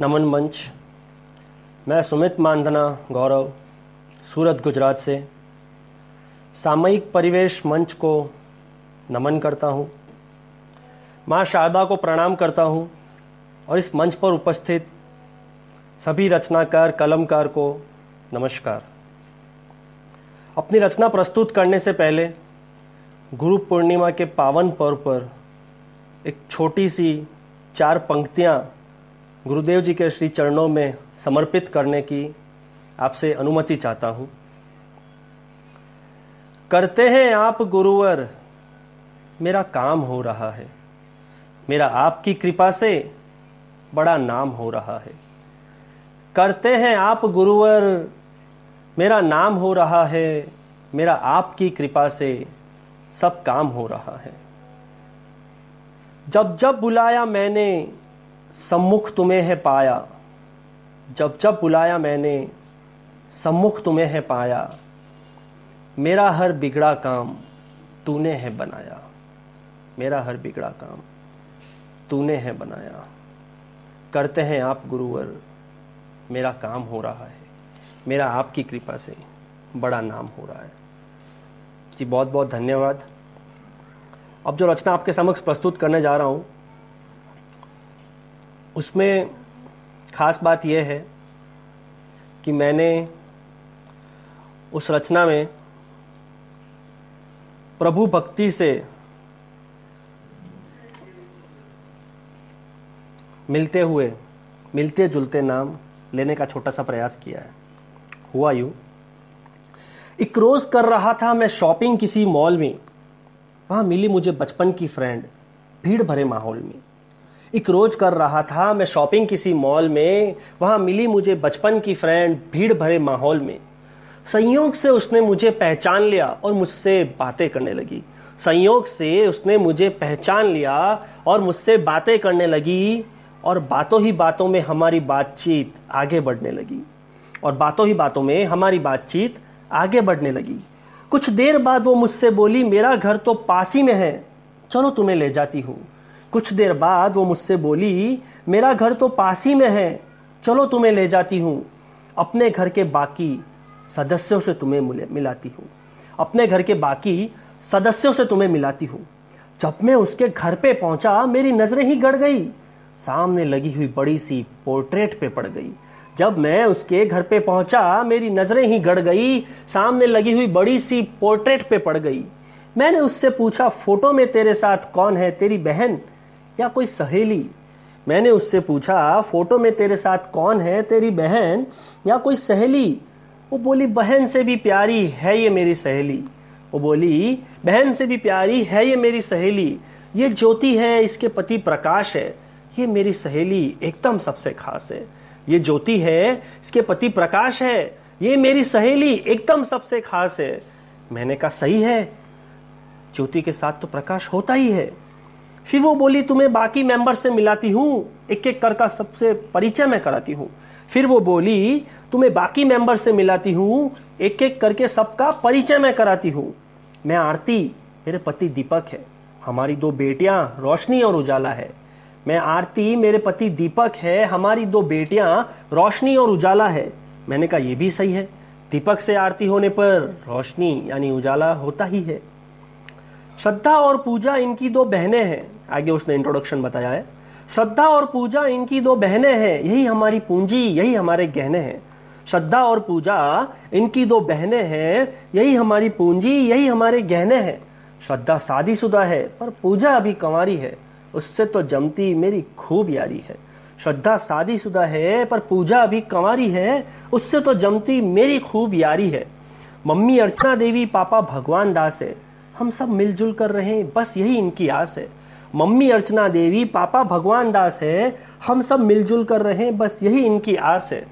नमन मंच। मैं सुमित मानधना गौरव, सूरत, गुजरात से। सामयिक परिवेश मंच को नमन करता हूँ। माँ शारदा को प्रणाम करता हूँ और इस मंच पर उपस्थित सभी रचनाकार, कलमकार को नमस्कार। अपनी रचना प्रस्तुत करने से पहले गुरु पूर्णिमा के पावन पर्व पर एक छोटी सी चार पंक्तियाँ गुरुदेव जी के श्री चरणों में समर्पित करने की आपसे अनुमति चाहता हूँ। करते हैं आप गुरुवर, मेरा काम हो रहा है। मेरा आपकी कृपा से बड़ा नाम हो रहा है। करते हैं आप गुरुवर, मेरा नाम हो रहा है। मेरा आपकी कृपा से सब काम हो रहा है। जब जब बुलाया मैंने सम्मुख तुम्हें है पाया। जब जब बुलाया मैंने, सम्मुख तुम्हें है पाया। मेरा हर बिगड़ा काम तूने है बनाया। मेरा हर बिगड़ा काम तूने है बनाया। करते हैं आप गुरुवर, मेरा काम हो रहा है। मेरा आपकी कृपा से बड़ा नाम हो रहा है। जी बहुत बहुत धन्यवाद। अब जो रचना आपके समक्ष प्रस्तुत करने जा रहा हूँ उसमें खास बात यह है कि मैंने उस रचना में प्रभु भक्ति से मिलते हुए, मिलते जुलते नाम लेने का छोटा सा प्रयास किया है। हुआ यू, एक रोज कर रहा था मैं शॉपिंग किसी मॉल में, वहाँ मिली मुझे बचपन की फ्रेंड, भीड़ भरे माहौल में। एक रोज कर रहा था। मैं शॉपिंग किसी मॉल में, वहाँ मिली मुझे बचपन की फ्रेंड भीड़ भरे माहौल में। संयोग से उसने मुझे पहचान लिया और मुझसे बातें करने लगी। संयोग से उसने मुझे पहचान लिया और मुझसे बातें करने लगी और बातों ही बातों में हमारी बातचीत आगे बढ़ने लगी। और बातों ही बातों में हमारी बातचीत आगे बढ़ने लगी। कुछ देर बाद वो मुझसे बोली, मेरा घर तो पास ही में है। चलो तुम्हें ले जाती हूँ। कुछ देर बाद वो मुझसे बोली, मेरा घर तो पास ही में है, चलो तुम्हें ले जाती हूँ। अपने घर के बाकी सदस्यों से तुम्हें मिलाती हूँ। अपने घर के बाकी सदस्यों से तुम्हें मिलाती हूँ। जब मैं उसके घर पे पहुँचा, मेरी नज़रें ही गड़ गई। सामने लगी हुई बड़ी सी पोर्ट्रेट पे पड़ गई। जब मैं उसके घर पे पहुँचा, मेरी नज़रें ही गड़ गई। सामने लगी हुई बड़ी सी पोर्ट्रेट पे पड़ गई। मैंने उससे पूछा, फ़ोटो में तेरे साथ कौन है? तेरी बहन? या कोई सहेली? मैंने उससे पूछा, फ़ोटो में तेरे साथ कौन है? तेरी बहन या कोई सहेली? वो बोली, बहन से भी प्यारी है ये मेरी सहेली। वो बोली, बहन से भी प्यारी है ये मेरी सहेली। ये ज्योति है, इसके पति प्रकाश है। ये मेरी सहेली एकदम सबसे खास है। ये ज्योति है, इसके पति प्रकाश है। ये मेरी सहेली एकदम सबसे खास है। मैंने कहा, सही है। ज्योति के साथ तो प्रकाश होता ही है। फिर वो बोली, तुम्हें बाकी मेंबर से मिलाती हूँ। एक एक कर का सबसे परिचय मैं कराती हूँ। फिर वो बोली, तुम्हें बाकी मेंबर से मिलाती हूँ। एक एक करके सबका परिचय मैं कराती हूँ। मैं आरती, मेरे पति दीपक है। हमारी दो बेटियाँ, रोशनी और उजाला है। मैं आरती, मेरे पति दीपक है। हमारी दो बेटियाँ, रोशनी और उजाला है। मैंने कहा यह भी सही है। दीपक से आरती होने पर रोशनी यानी उजाला होता ही है। श्रद्धा और पूजा इनकी दो बहनें हैं। आगे उसने इंट्रोडक्शन बताया है। श्रद्धा और पूजा इनकी दो बहनें हैं, यही हमारी पूंजी, यही हमारे गहने हैं। श्रद्धा और पूजा इनकी दो बहनें हैं, यही हमारी पूंजी, यही हमारे गहने हैं। श्रद्धा शादीशुदा है, पर पूजा अभी कंवारी है। उससे तो जमती मेरी खूब यारी है। श्रद्धा शादीशुदा है, पर पूजा अभी कंवारी है। उससे तो जमती मेरी खूब यारी है। मम्मी अर्चना देवी, पापा भगवान दास है। हम सब मिलजुल कर रहे हैं बस यही इनकी आस है। मम्मी अर्चना देवी, पापा भगवान दास है, हम सब मिलजुल कर रहे हैं बस यही इनकी आस है।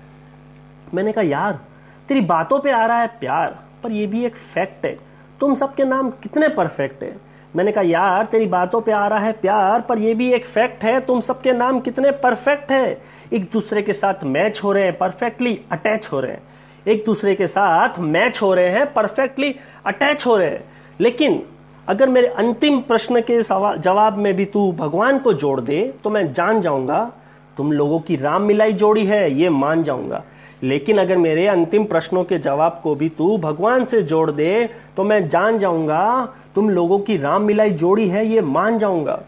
मैंने कहा, यार, तेरी बातों पे आ रहा है प्यार, पर यह भी एक फैक्ट है। तुम सबके नाम कितने परफेक्ट है? मैंने कहा, यार, तेरी बातों पे आ रहा है प्यार, पर यह भी एक फैक्ट है, तुम सबके नाम कितने परफेक्ट है। एक दूसरे के साथ मैच हो रहे हैं, परफेक्टली अटैच हो रहे हैं। एक दूसरे के साथ मैच हो रहे हैं, परफेक्टली अटैच हो रहे हैं। लेकिन अगर मेरे अंतिम प्रश्न के जवाब में भी तू भगवान को जोड़ दे तो मैं जान जाऊँगा, तुम लोगों की राम मिलाई जोड़ी है, ये मान जाऊँगा। लेकिन अगर मेरे अंतिम प्रश्नों के जवाब को भी तू भगवान से जोड़ दे तो मैं जान जाऊँगा, तुम लोगों की राम मिलाई जोड़ी है, ये मान जाऊँगा।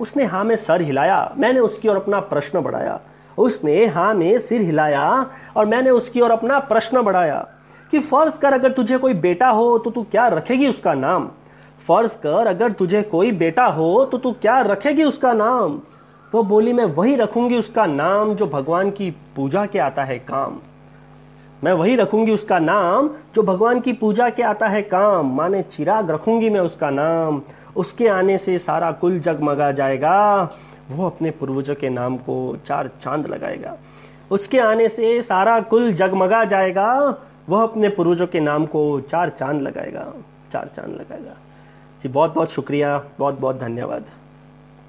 उसने हाँ में सर हिलाया, मैंने उसकी ओर अपना प्रश्न बढ़ाया। उसने हाँ में सिर हिलाया और मैंने उसकी ओर अपना प्रश्न बढ़ाया कि फ़र्ज़ कर अगर तुझे कोई बेटा हो तो तू क्या रखेगी उसका नाम? फ़र्ज़ कर, अगर तुझे कोई बेटा हो तो तू क्या रखेगी उसका नाम? वो बोली, मैं वही रखूँगी उसका नाम जो भगवान की पूजा के आता है काम। मैं वही रखूँगी उसका नाम जो भगवान की पूजा के आता है काम। माने चिराग रखूँगी मैं उसका नाम। उसके आने से सारा कुल जगमगा जाएगा। वो अपने पूर्वजों के नाम को चार चाँद लगाएगा। उसके आने से सारा कुल जगमगा जाएगा। वह अपने पूर्वजों के नाम को चार चाँद लगाएगा। चार चाँद लगाएगा। जी बहुत बहुत शुक्रिया बहुत बहुत धन्यवाद।